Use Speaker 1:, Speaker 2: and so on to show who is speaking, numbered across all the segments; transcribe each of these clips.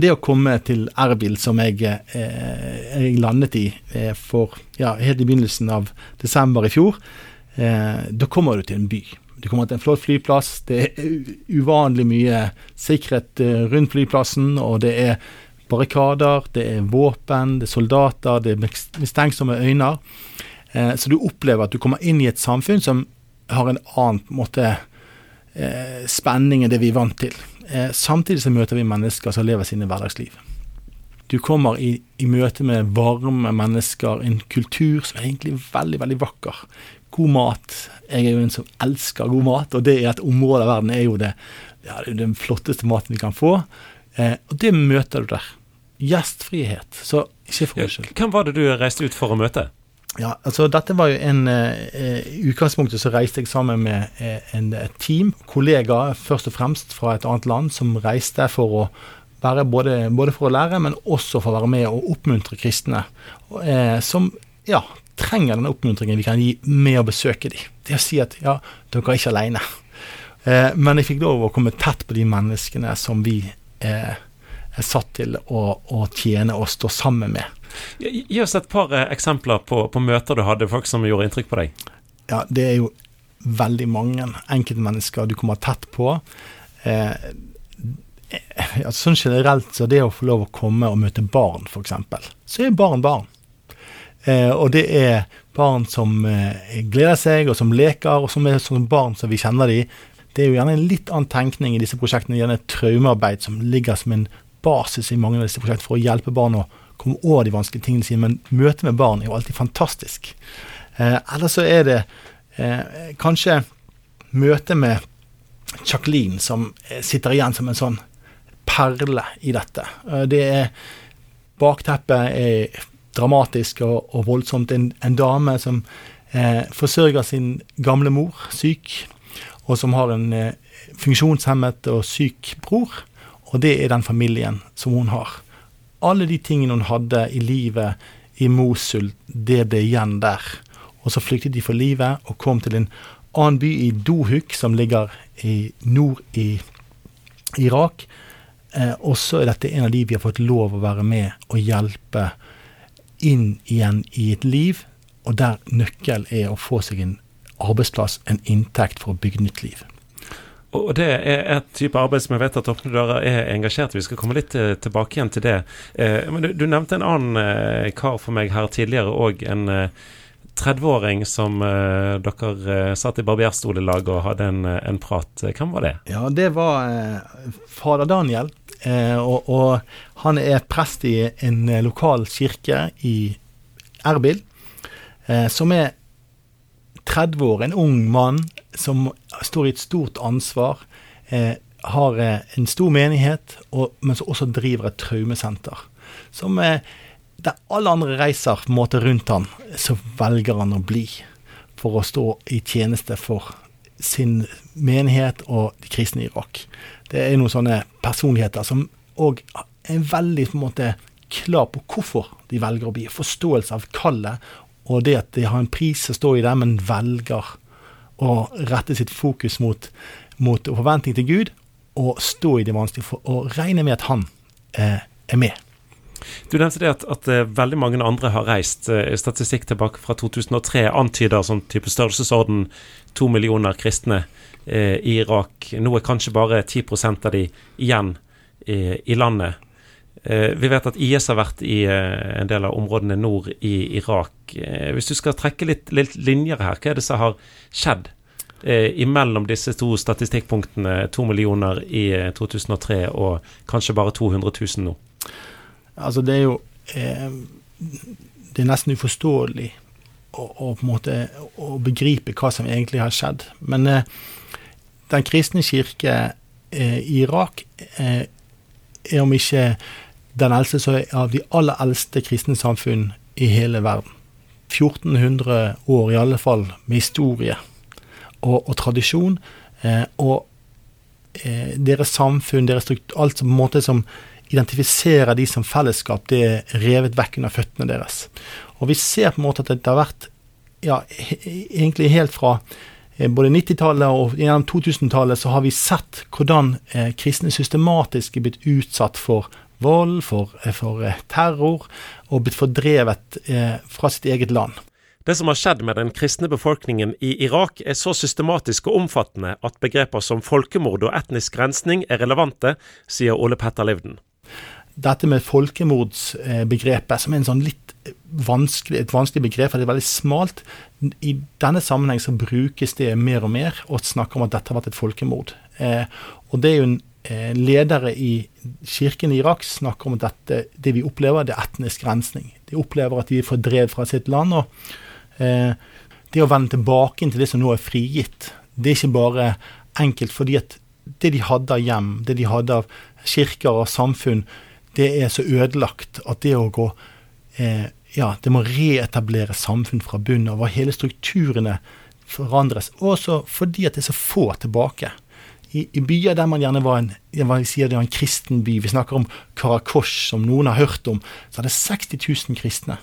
Speaker 1: Det å komme til Erbil, som jeg, eh, jeg landet i eh, for ja, helt i begynnelsen av desember i fjor, eh, da kommer du til en by. Du kommer til en flott flyplass. Det er uvanlig mye sikkerhet eh, rundt flyplassen, og det er barrikader, det er våpen, det er soldater, det er mistenksomme øyne. Eh, så du opplever at du kommer inn i et samfunn som har en annen måte, eh, spenning enn det vi er vant til. Eh, samtidig så møter vi mennesker som lever sine hverdagsliv. Du kommer i, i, møte med varme mennesker, en kultur som er egentlig veldig, veldig vakker. God mat. Jeg er jo en som elsker god mat, og det er et område av verden er jo det, ja, det er den flotteste maten vi kan få. Eh, og det møter du der. Gjestfrihet. Så ikke for
Speaker 2: deg Hvem var det du reiste ut for å møte?
Speaker 1: Ja, altså dette var jo en eh, I utgangspunktet så reiste jeg sammen med eh, en, et team, kollegaer først og fremst fra et annet land, som reiste for å være både, både for å lære, men også for å være med og oppmuntre kristne. Eh, som ja, trenger den oppmuntringen vi kan gi med å besøke dem. Det å si at ja, dere er ikke alene. Eh, men jeg fikk lov å komme tett på de menneskene som vi eh, er satt til å, å tjene og stå sammen med.
Speaker 2: Gi oss et par eh, eksempler på, på, møter du hadde, folk som gjorde inntrykk på deg.
Speaker 1: Ja, det er jo veldig mange enkeltmennesker du kommer tett på. Eh, ja, sånn generelt så det å få lov å komme og møte barn, f.eks., så er barn barn. Eh, og det er barn som eh, gleder seg, og som leker, og som er sånne barn som vi kjenner de. Det er jo gjerne en litt annen tenkning i disse prosjektene, gjerne et traumearbeid som ligger som en basis i mange av disse prosjektene for å hjelpe barn å komme over de vanskelige tingene sine, men møtet med barn er jo alltid fantastisk. Eh, eller så er det eh, kanskje møtet med Jacqueline som eh, sitter igjen som en sånn perle i dette. Eh, det er Bakteppet er dramatisk og, og voldsomt. En, en, dame som eh, forsørger sin gamle mor, syk, og som har en eh, funksjonshemmet og syk bror. Og det er den familien som hun har alle de tingene hun hadde i livet i Mosul, det ble igjen der. Og så flyktet de for livet og kom til en annen by i Dohuk, som ligger i nord i Irak. Eh, og så er dette en av de vi har fått lov å være med og hjelpe inn igjen i et liv, og der nøkkelen er å få seg en arbeidsplass, en inntekt for å bygge nytt liv.
Speaker 2: Og det er et type arbeid som jeg vet at Åpne dører er engasjert i. Vi skal komme litt eh, tilbake igjen til det. Eh, men du, nevnte en annen eh, kar for meg her tidligere òg. En 30-åring som dere satt i barberstol i lag og hadde en, en, prat. Hvem var det?
Speaker 1: Ja, det var fader Daniel. Og, og, han er prest i en lokal kirke i Erbil. Som er 30 år, en ung mann som står i et stort ansvar, eh, har eh, en stor menighet, og, men som også driver et traumesenter. Som eh, der alle andre reiser på en måte rundt han, så velger han å bli for å stå i tjeneste for sin menighet og de kristne i Irak. Det er noen sånne personligheter som òg er veldig på en måte klar på hvorfor de velger å bli. Forståelse av kallet, og det at de har en pris som står i det, men velger å rette sitt fokus mot, mot forventning til Gud, og stå i det vanskelige, for å regne med at han eh, er med.
Speaker 2: Du nevnte det at, at uh, veldig mange andre har reist. Uh, statistikk tilbake fra 2003 antyder sånn type størrelsesorden to millioner kristne eh, i Irak. Nå er kanskje bare 10% av de igjen i landet. Vi vet at IS har vært i en del av områdene nord i Irak. hvis du skal trekke litt, litt linjer her, hva er det som har skjedd eh, imellom disse to statistikkpunktene, to millioner i 2003 eh, og kanskje bare 200 000 nå?
Speaker 1: Altså, det er jo eh, Det er nesten uforståelig å, å, på en måte, å begripe hva som egentlig har skjedd. Men eh, Den kristne kirke eh, i Irak eh, er om ikke den eldste, er av de aller eldste kristne samfunn i hele verden. 1400 år i alle fall med historie og, og tradisjon. Eh, og eh, deres samfunn, deres struktur, alt som, måte som identifiserer de som fellesskap, det er revet vekk under føttene deres. Og vi ser på en måte at det har vært ja, egentlig helt fra eh, både 90-tallet og gjennom 2000-tallet så har vi sett hvordan eh, kristne systematisk er blitt utsatt for vold, for, for terror, og blitt fordrevet fra sitt eget land.
Speaker 2: Det som har skjedd med den kristne befolkningen i Irak er så systematisk og omfattende at begreper som folkemord og etnisk rensning er relevante, sier Ole Petter Livden.
Speaker 1: Dette med folkemordsbegrepet, som er en sånn litt vanskelig, et vanskelig begrep, for det er veldig smalt. I denne sammenheng så brukes det mer og mer, og snakker om at dette har vært et folkemord. Eh, og det er jo en eh, ledere i kirken i Irak snakker om at dette, det vi opplever, det er etnisk rensning. De opplever at de er fordrevet fra sitt land. og Eh, det å vende tilbake til det som nå er frigitt, det er ikke bare enkelt fordi at det de hadde av hjem, det de hadde av kirker og samfunn, det er så ødelagt at det å gå eh, Ja, det må reetablere samfunn fra bunnen av, og hele strukturene forandres. Også fordi at det er så få tilbake. I, i byer der man gjerne var en, var en kristen by, vi snakker om Karakosh, som noen har hørt om, så det 60 000 kristne.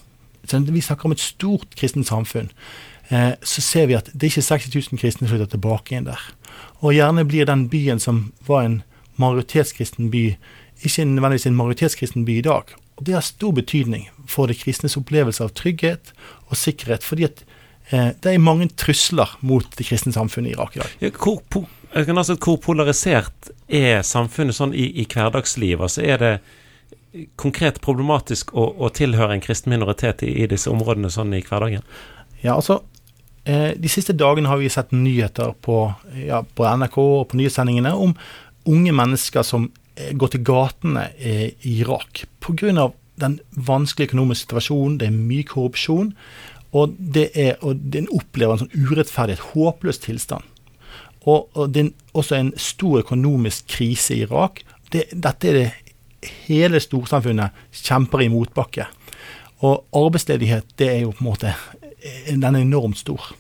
Speaker 1: Så vi snakker om et stort kristent samfunn. Eh, så ser vi at det er ikke 60 000 kristne som flytter tilbake igjen der. Og gjerne blir den byen som var en majoritetskristen by, ikke nødvendigvis en majoritetskristen by i dag. Og det har stor betydning for det kristnes opplevelse av trygghet og sikkerhet. fordi at eh, det er mange trusler mot det kristne samfunnet i Irak i dag.
Speaker 2: Ja, hvor, altså, hvor, polarisert er samfunnet sånn i, i hverdagsliv? Altså er det konkret problematisk å, å tilhøre en kristen minoritet i, i, disse områdene sånn i hverdagen?
Speaker 1: Ja, altså eh, De siste dagene har vi sett nyheter på, ja, på NRK og på nyhetssendingene om unge mennesker som eh, går til gatene eh, i Irak pga. den vanskelige økonomiske situasjonen. Det er mye korrupsjon. Og det er, og den opplever en sånn urettferdig, et håpløs tilstand. Og, og det er også en stor økonomisk krise i Irak. Det, dette er det hele storsamfunnet kjemper i motbakke. Og arbeidsledighet, det er jo på en måte Den er enormt stor.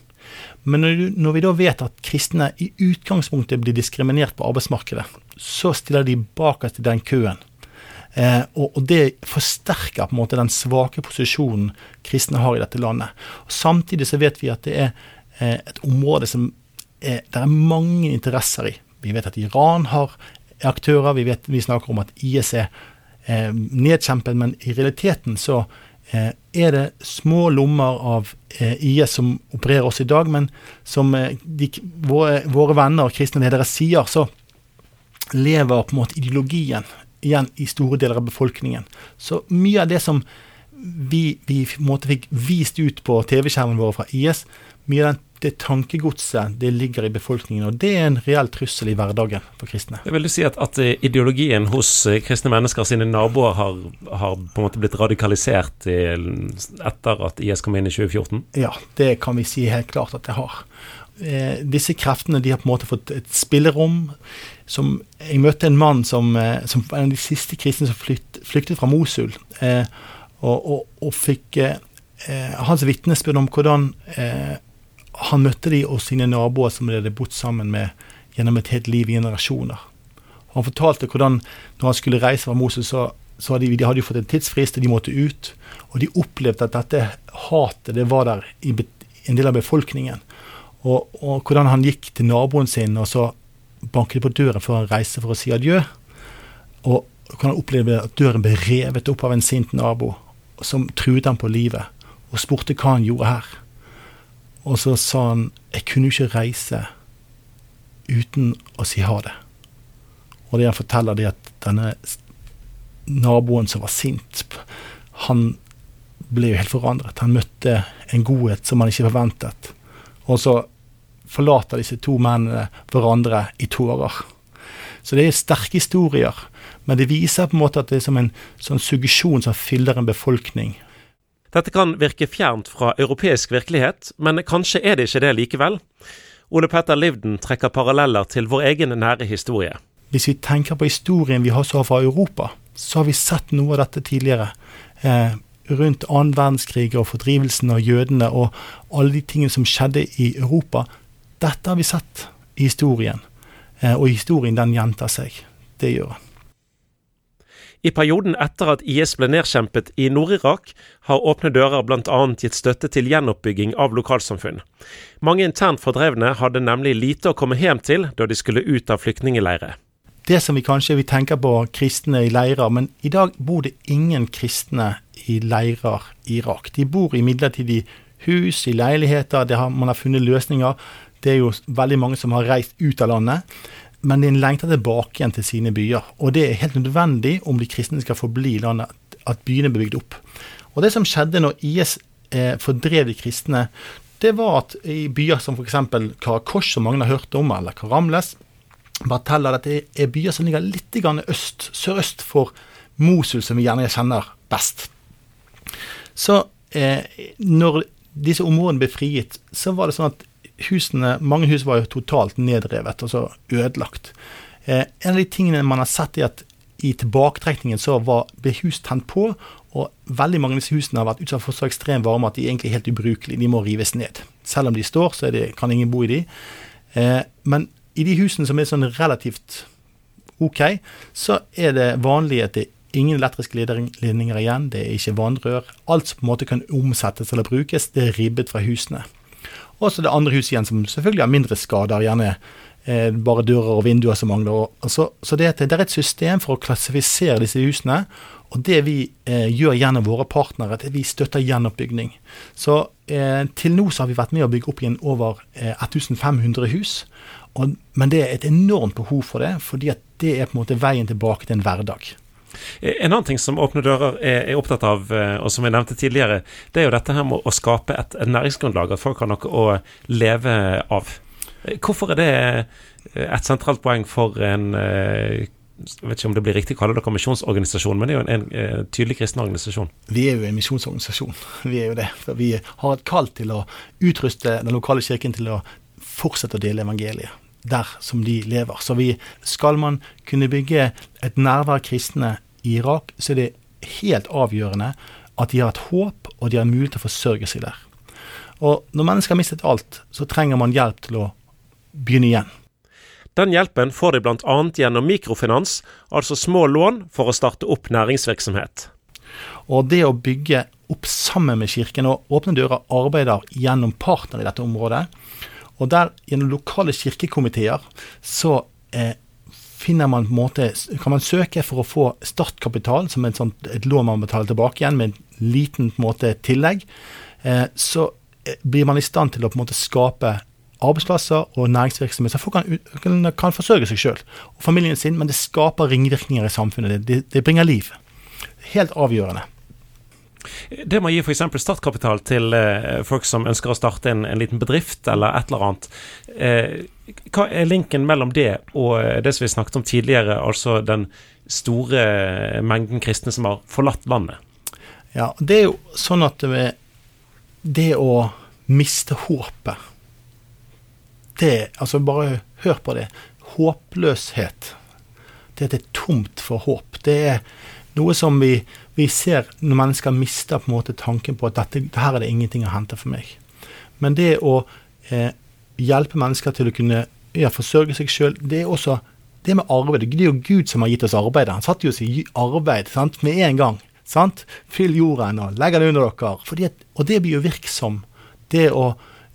Speaker 1: Men når, vi da vet at kristne i utgangspunktet blir diskriminert på arbeidsmarkedet, så stiller de bakerst i den køen. Eh, og, og, det forsterker på en måte den svake posisjonen kristne har i dette landet. Og samtidig så vet vi at det er eh, et område som er, det er mange interesser i. Vi vet at Iran har aktører. Vi, vet, vi snakker om at IS er eh, nedkjempet, men i realiteten så eh, er det små lommer av eh, IS som opererer oss i dag. Men som eh, de, våre, våre, venner og kristne ledere sier, så lever på en måte ideologien igjen i store deler av befolkningen. Så mye av det som vi, vi måte, fikk vist ut på TV-skjermen vår fra IS, mye av det tankegodset det ligger i befolkningen, og det er en reell trussel i hverdagen for kristne.
Speaker 2: Jeg vil du si at, at, eh, ideologien hos eh, kristne mennesker sine naboer har, har, på en måte blitt radikalisert etter at IS kom inn i 2014?
Speaker 1: Ja, det kan vi si helt klart at det har. Eh, disse kreftene de har på en måte fått et spillerom. Som, jeg møtte en mann som, eh, som var en av de siste kristne som flytt, flyktet fra Mosul, eh, og, og, og, fikk eh, hans vitnesbyrd om hvordan han møtte de og sine naboer som de hadde bodd sammen med gjennom et helt liv i generasjoner. Han fortalte hvordan når han skulle reise fra Moses, så, så hadde de, de hadde fått en tidsfrist, og de måtte ut. Og de opplevde at dette hatet det var der i en del av befolkningen. Og, og hvordan han gikk til naboen sin, og så banket på døren før han reiste for å si adjø. Og hvordan han opplevde at døren ble revet opp av en sint nabo som truet ham på livet, og spurte hva han gjorde her. Og så sa han jeg kunne ikke reise uten å si ha det. Og det han forteller, det at denne naboen som var sint, han ble jo helt forandret. Han møtte en godhet som han ikke forventet. Og så forlater disse to mennene hverandre i tårer. Så det er sterke historier, men det viser på en måte at det er som en sånn suggesjon som fyller en befolkning
Speaker 2: dette kan virke fjernt fra europeisk virkelighet, men kanskje er det ikke det likevel? Ole Petter Livden trekker paralleller til vår egen nære historie.
Speaker 1: Hvis vi tenker på historien vi har så fra Europa, så har vi sett noe av dette tidligere. Eh, rundt annen verdenskrig og fordrivelsen av jødene og alle de tingene som skjedde i Europa. Dette har vi sett i historien, eh, og historien den gjentar seg. Det gjør den.
Speaker 2: I perioden etter at IS ble nedkjempet i Nord-Irak, har Åpne dører bl.a. gitt støtte til gjenoppbygging av lokalsamfunn. Mange internt fordrevne hadde nemlig lite å komme hjem til da de skulle ut av flyktningleirer.
Speaker 1: det som vi kanskje vi tenker på kristne i leirer, men i dag bor det ingen kristne i leirer i Irak. De bor i midlertidig hus, i leiligheter, har, man har funnet løsninger. Det er jo veldig mange som har reist ut av landet. Men de lengter tilbake igjen til sine byer. Og det er helt nødvendig om de kristne skal forbli i landet, at byene blir bygd opp. Og det som skjedde når IS eh, fordrev de kristne, det var at i byer som f.eks. Karakosh, som mange har hørt om, eller Karamles, Bartella, dette er byer som ligger litt øst, sørøst for Mosul, som vi gjerne kjenner best. Så eh, når disse områdene ble frigitt, så var det sånn at husene, mange hus var jo totalt nedrevet, altså ødelagt. Eh, en av de tingene man har sett, er at i tilbaketrekningen så var, ble hus tent på, og veldig mange av disse husene har vært utsatt for så ekstrem varme at de er egentlig helt ubrukelige. De må rives ned. Selv om de står, så det, kan ingen bo i de. Eh, men i de husene som er sånn relativt OK, så er det vanlig at det er ingen elektriske ledninger igjen, det er ikke vannrør. Alt som på en måte kan omsettes eller brukes, det er ribbet fra husene. Og så det andre hus igjen som selvfølgelig har mindre skader, gjerne eh, bare dører og vinduer som mangler. Så, så det, det, er et system for å klassifisere disse husene. Og det vi eh, gjør gjennom våre partnere, er at vi støtter gjenoppbygging. Så eh, til nå så har vi vært med å bygge opp igjen over 1500 eh, hus. Og, men det er et enormt behov for det, fordi det er på en måte veien tilbake til en hverdag.
Speaker 2: En annen ting som Åpne dører er, er, opptatt av, eh, og som jeg nevnte tidligere, det er jo dette her med å skape et, et næringsgrunnlag, at folk har noe å leve av. Hvorfor er det et sentralt poeng for en eh, jeg vet ikke om det blir riktig å kalle dere misjonsorganisasjon, men det er jo en, en, tydelig kristen organisasjon.
Speaker 1: Vi er jo en misjonsorganisasjon. Vi er jo det. For vi har et kall til å utruste den lokale kirken til å fortsette å dele evangeliet der som de lever. Så vi, skal man kunne bygge et nærvær kristne i Irak, så er det helt avgjørende at de har et håp, og de har mulighet til å forsørge seg der. Og når mennesker har mistet alt, så trenger man hjelp til å begynne igjen.
Speaker 2: Den hjelpen får de bl.a. gjennom mikrofinans, altså små lån for å starte opp næringsvirksomhet.
Speaker 1: Og det å bygge opp sammen med Kirken og Åpne dører arbeider gjennom partnere i dette området. Og der gjennom lokale kirkekomiteer så eh, finner man på en måte, kan man søke for å få startkapital, som et, sånt, et lån man betaler tilbake igjen med en liten på en måte, tillegg. Eh, så eh, blir man i stand til å på en måte skape arbeidsplasser og næringsvirksomhet, så folk kan, kan, kan forsørge seg sjøl og familien sin, men det skaper ringvirkninger i samfunnet. Det, det, bringer liv. Helt avgjørende.
Speaker 2: Det med å gi f.eks. startkapital til eh, folk som ønsker å starte en, en, liten bedrift eller et eller annet. Eh, hva er linken mellom det og eh, det som vi snakket om tidligere, altså den store mengden kristne som har forlatt landet?
Speaker 1: Ja, det er jo sånn at det, det å miste håpet det Altså, bare hør på det. Håpløshet. Det at det er tomt for håp. Det er noe som vi, vi ser når mennesker mister på en måte tanken på at dette, her er det ingenting å hente for meg. Men det å eh, hjelpe mennesker til å kunne ja, forsørge seg sjøl, det er også det med arbeid. Det er jo Gud som har gitt oss arbeid. Han satte oss i arbeid sant, med en gang. Sant? Fyll jorden og legg den under dere. At, og det blir jo virksom. Det å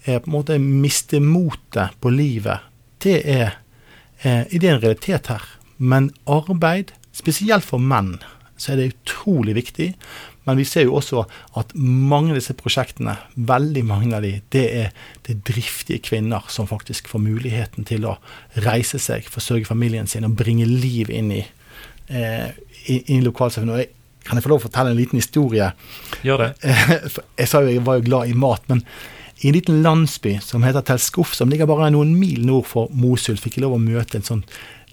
Speaker 1: eh, på en måte miste motet på livet, det er, eh, det er en realitet her. Men arbeid, spesielt for menn, så er det utrolig viktig. Men vi ser jo også at mange av disse prosjektene, veldig mange av de, det er, det driftige kvinner som faktisk får muligheten til å reise seg, forsørge familien sin og bringe liv inn i, eh, inn i lokalsamfunnet. Kan jeg få lov å fortelle en liten historie?
Speaker 2: Gjør det.
Speaker 1: Jeg sa jo jeg var jo glad i mat, men i en liten landsby som heter Telskuf, som ligger bare noen mil nord for Mosul, fikk jeg lov å møte en sånn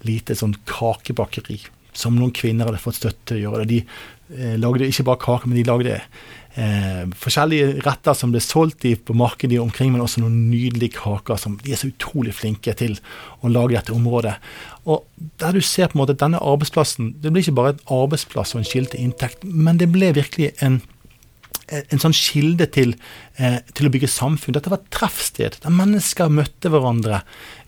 Speaker 1: lite sånn kakebakeri som noen kvinner hadde fått støtte til å gjøre det. De eh, lagde ikke bare kaker, men de lagde eh, forskjellige retter som ble solgt i på markedet omkring, men også noen nydelige kaker som de er så utrolig flinke til å lage dette området. Og der du ser på en måte at denne arbeidsplassen, det blir ikke bare en arbeidsplass og en kilde inntekt, men det ble virkelig en en sånn kilde til, eh, til, å bygge samfunn. Dette var et treffsted der mennesker møtte hverandre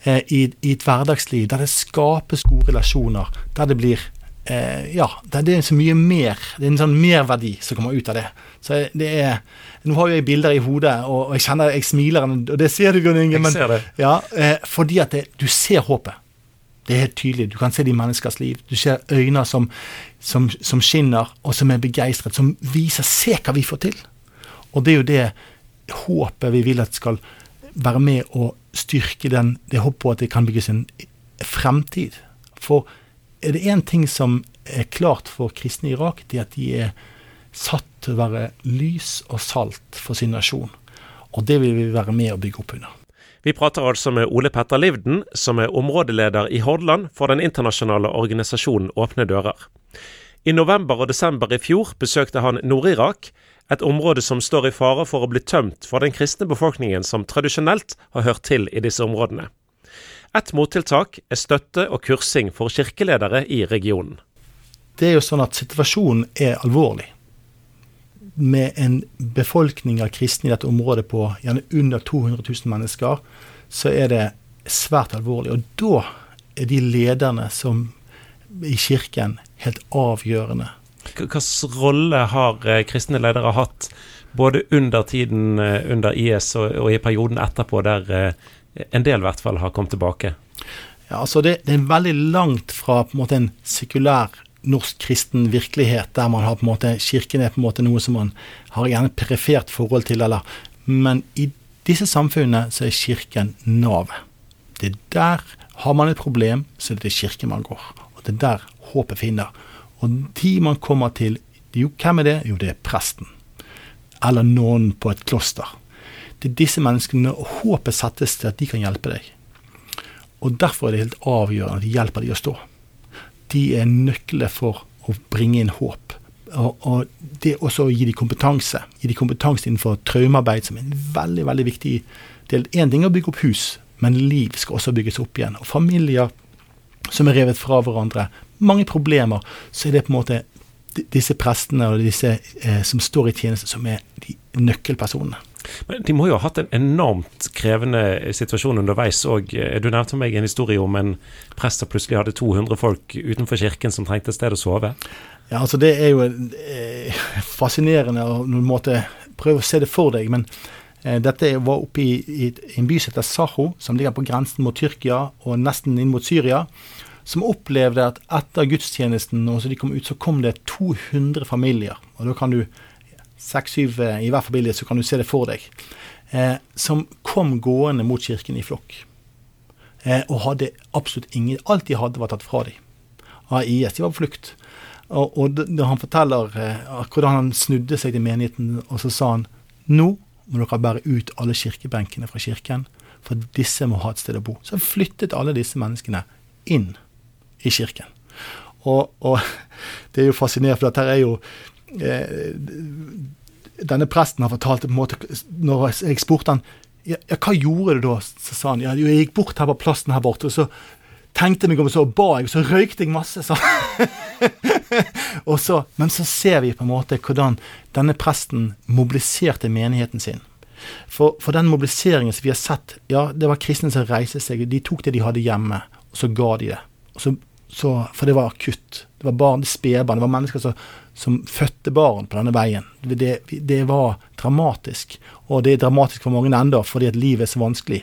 Speaker 1: eh, i, i, et hverdagsliv, der det skapes gode relasjoner, der det blir eh, Ja, der det er så mye mer. Det er en sånn merverdi som kommer ut av det. Så det er Nå har jo jeg bilder i hodet, og, og jeg kjenner jeg smiler, og det ser du, Gunn Inge.
Speaker 2: Men.
Speaker 1: Ja, eh, fordi at det, du ser håpet. Det er helt tydelig. Du kan se det i menneskers liv. Du ser øyne som, som, som skinner, og som er begeistret, som viser 'se hva vi får til'. Og det er jo det håpet vi vil at skal være med å styrke den, det håpet på at det kan bygges en fremtid. For er det én ting som er klart for kristne i Irak, det er at de er satt til å være lys og salt for sin nasjon. Og det vil vi være med å bygge opp under.
Speaker 2: Vi prater altså med Ole Petter Livden, som er områdeleder i Hordaland for den internasjonale organisasjonen Åpne dører. I november og desember i fjor besøkte han Nord-Irak, et område som står i fare for å bli tømt for den kristne befolkningen som tradisjonelt har hørt til i disse områdene. Et mottiltak er støtte og kursing for kirkeledere i regionen.
Speaker 1: Det er jo sånn at situasjonen er alvorlig. Med en befolkning av kristne i dette området på gjerne under 200 000 mennesker, så er det svært alvorlig. Og da er de lederne som i kirken helt avgjørende.
Speaker 2: Hvilken rolle har eh, kristne ledere hatt både under tiden eh, under IS og, og i perioden etterpå, der eh, en del i hvert fall har kommet tilbake?
Speaker 1: Ja, altså det, det er veldig langt fra på en måte en sekulær norsk kristen virkelighet, der man har på en måte kirken er på en måte noe som man har gjerne perifert forhold til, eller Men i disse samfunnene så er kirken navet. Det er der har man et problem, så er det kirken man går. Og det er der håpet finner. Og de man kommer til, jo, hvem er det? Jo, det er presten. Eller noen på et kloster. Det er disse menneskene, håpet settes til at de kan hjelpe deg. Og derfor er det helt avgjørende at de hjelper de å stå. De er nøkler for å bringe inn håp. Og, og det også å gi dem kompetanse. Gi dem kompetanse innenfor traumearbeid, som er en veldig veldig viktig del. Én ting er å bygge opp hus, men liv skal også bygges opp igjen. Og familier som er revet fra hverandre, mange problemer, så er det på en måte disse prestene og disse eh, som står i tjeneste, som er de nøkkelpersonene.
Speaker 2: Men De må jo ha hatt en enormt krevende situasjon underveis òg. Du nevnte meg en historie om en prest som plutselig hadde 200 folk utenfor kirken som trengte et sted å sove.
Speaker 1: Ja, altså Det er jo eh, fascinerende å måte prøve å se det for deg. Men eh, dette var oppe i, i, i en by som heter Saho, som ligger på grensen mot Tyrkia og nesten inn mot Syria som opplevde at etter gudstjenesten og så de kom ut, så kom det 200 familier. Og da kan du Seks-syv i hver familie, så kan du se det for deg. Eh, som kom gående mot kirken i flokk. Eh, og hadde absolutt ingen Alt de hadde, var tatt fra dem av IS. De var på flukt. Og, og da han forteller eh, hvordan han snudde seg til menigheten, og så sa han nå må dere bære ut alle kirkebenkene fra kirken, for disse må ha et sted å bo. Så flyttet alle disse menneskene inn i kirken. Og, og det er jo fascinerende, for dette er jo eh, Denne presten har fortalt på en måte Når jeg spurte han ja, hva gjorde du da, så sa han ja, jeg gikk bort her på plassen her borte, og så tenkte jeg meg om, så ba jeg, og så røykte jeg masse. Så. og så, men så ser vi på en måte hvordan denne presten mobiliserte menigheten sin. For, for, den mobiliseringen som vi har sett, ja, det var kristne som reiste seg. De tok det de hadde hjemme, og så ga de det. Og så så, for det var akutt. Det var barn, spedbarn, det var mennesker som, som, fødte barn på denne veien. Det, det, var dramatisk. Og det er dramatisk for mange enda, fordi at livet er så vanskelig.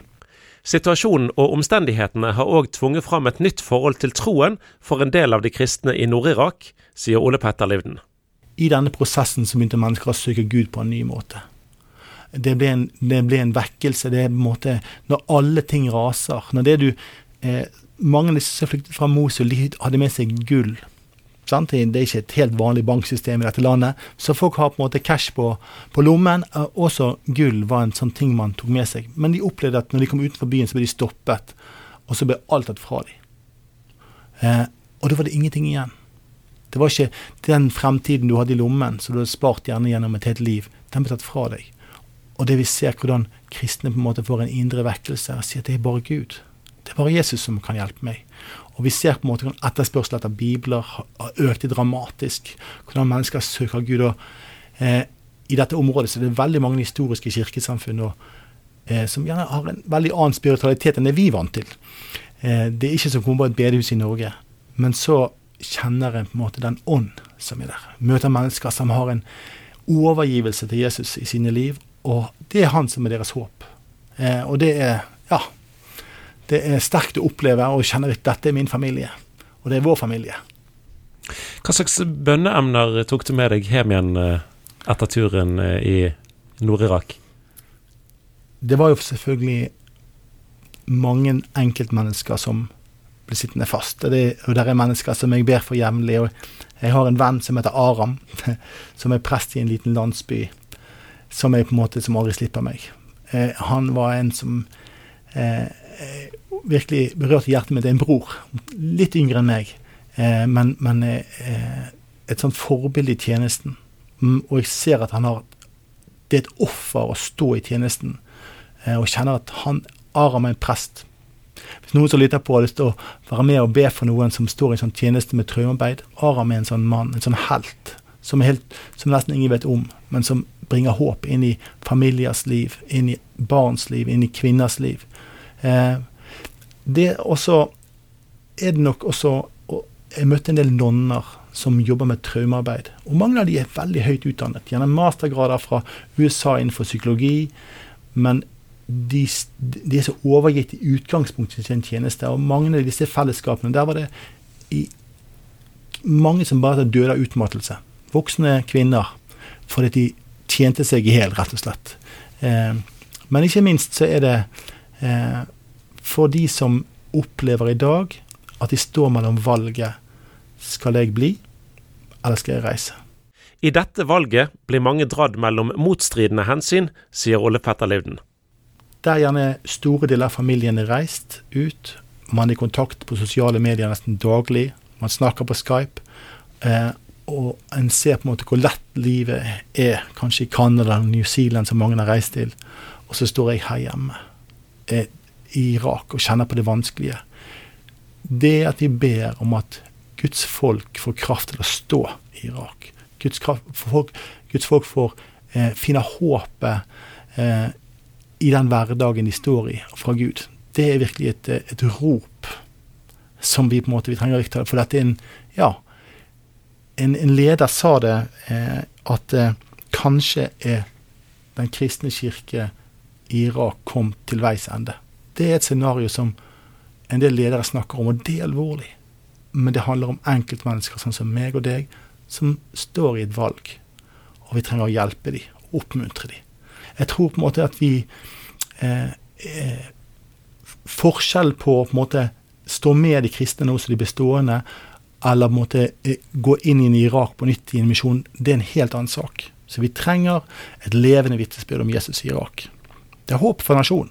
Speaker 2: Situasjonen og omstendighetene har òg tvunget fram et nytt forhold til troen for en del av de kristne i Nord-Irak, sier Ole Petter Livden.
Speaker 1: I denne prosessen så begynte mennesker å søke Gud på en ny måte. Det ble en, det ble en vekkelse. Det er på en måte Når alle ting raser, når det du eh, mange av disse som flyktet fra Mosul, de hadde med seg gull. Sant? Det er ikke et helt vanlig banksystem i dette landet, så folk har på en måte cash på, på lommen. Også gull var en sånn ting man tok med seg. Men de opplevde at når de kom utenfor byen, så ble de stoppet, og så ble alt tatt fra dem. Eh, og da var det ingenting igjen. Det var ikke den fremtiden du hadde i lommen, som du hadde spart gjerne gjennom et helt liv. Den ble tatt fra deg. Og det vi ser hvordan kristne på en måte får en indre vekkelse og sier at det er bare Gud. Det er bare Jesus som kan hjelpe meg. Og vi ser på en måte hvordan etterspørselen etter bibler har økt dramatisk. Hvordan mennesker søker Gud. og eh, I dette området så er det veldig mange historiske kirkesamfunn og, eh, som gjerne har en veldig annen spiritualitet enn det vi er vant til. Eh, det er ikke som å komme på et bedehus i Norge. Men så kjenner en på en måte den ånd som er der. Møter mennesker som har en overgivelse til Jesus i sine liv. Og det er han som er deres håp. Eh, og det er ja, det er sterkt å oppleve og kjenne at dette er min familie. Og det er vår familie.
Speaker 2: Hva slags bønneemner tok du med deg hjem igjen eh, etter turen eh, i Nord-Irak?
Speaker 1: Det var jo selvfølgelig mange enkeltmennesker som ble sittende fast. Og det, og det er mennesker som jeg ber for jevnlig. Og jeg har en venn som heter Aram, som er prest i en liten landsby, som jeg på en måte som aldri slipper meg. Eh, han var en som eh, virkelig berørte hjertet mitt. En bror, litt yngre enn meg, eh, men, men eh, et sånt forbilde i tjenesten. Mm, og jeg ser at han har Det er et offer å stå i tjenesten, eh, og kjenner at han Aram er en prest. Hvis noen som lytter på har lyst til å være med og be for noen som står i en sånn tjeneste med traumearbeid, Aram er en sånn mann, en sånn helt, som, helt, som nesten ingen vet om, men som bringer håp inn i familiers liv, inn i barns liv, inn i kvinners liv. Eh, det også er det nok også Jeg møtte en del nonner som jobber med traumearbeid. Og mange av de er veldig høyt utdannet. Gjennom mastergrader fra USA innenfor psykologi. Men de, de er så overgitt i utgangspunktet til sin tjeneste. Og mange av disse fellesskapene, der var det i, mange som bare døde av utmattelse. Voksne kvinner. Fordi de tjente seg i hjel, rett og slett. Eh, men ikke minst så er det eh, for de som opplever i dag at de står mellom valget skal jeg bli, eller skal jeg reise.
Speaker 2: I dette valget blir mange dratt mellom motstridende hensyn, sier Olle Petter Livden.
Speaker 1: Der gjerne store deler av familien er reist ut. Man er i kontakt på sosiale medier nesten daglig. Man snakker på Skype. Eh, og en ser på en måte hvor lett livet er, kanskje i Canada eller New Zealand, som mange har reist til. Og så står jeg her hjemme. Eh, i Irak og kjenner på det vanskelige, det er at vi ber om at Guds folk får kraft til å stå i Irak. Guds, kraft, folk, Guds folk får eh, finne håpet eh, i den hverdagen de står i, fra Gud. Det er virkelig et, et rop som vi på en måte vi trenger å rikte. For dette er en Ja, en, en leder sa det, eh, at eh, kanskje er den kristne kirke Irak kom til veis ende. Det er et scenario som en del ledere snakker om, og det er alvorlig. Men det handler om enkeltmennesker sånn som meg og deg, som står i et valg. Og vi trenger å hjelpe dem, oppmuntre dem. Jeg tror på en måte at vi eh, eh, Forskjell på å på en måte stå med de kristne nå som de bestående, eller på en måte eh, gå inn i Irak på nytt i en misjon, det er en helt annen sak. Så vi trenger et levende vitnesbyrd om Jesus i Irak. Det er håp for nasjonen.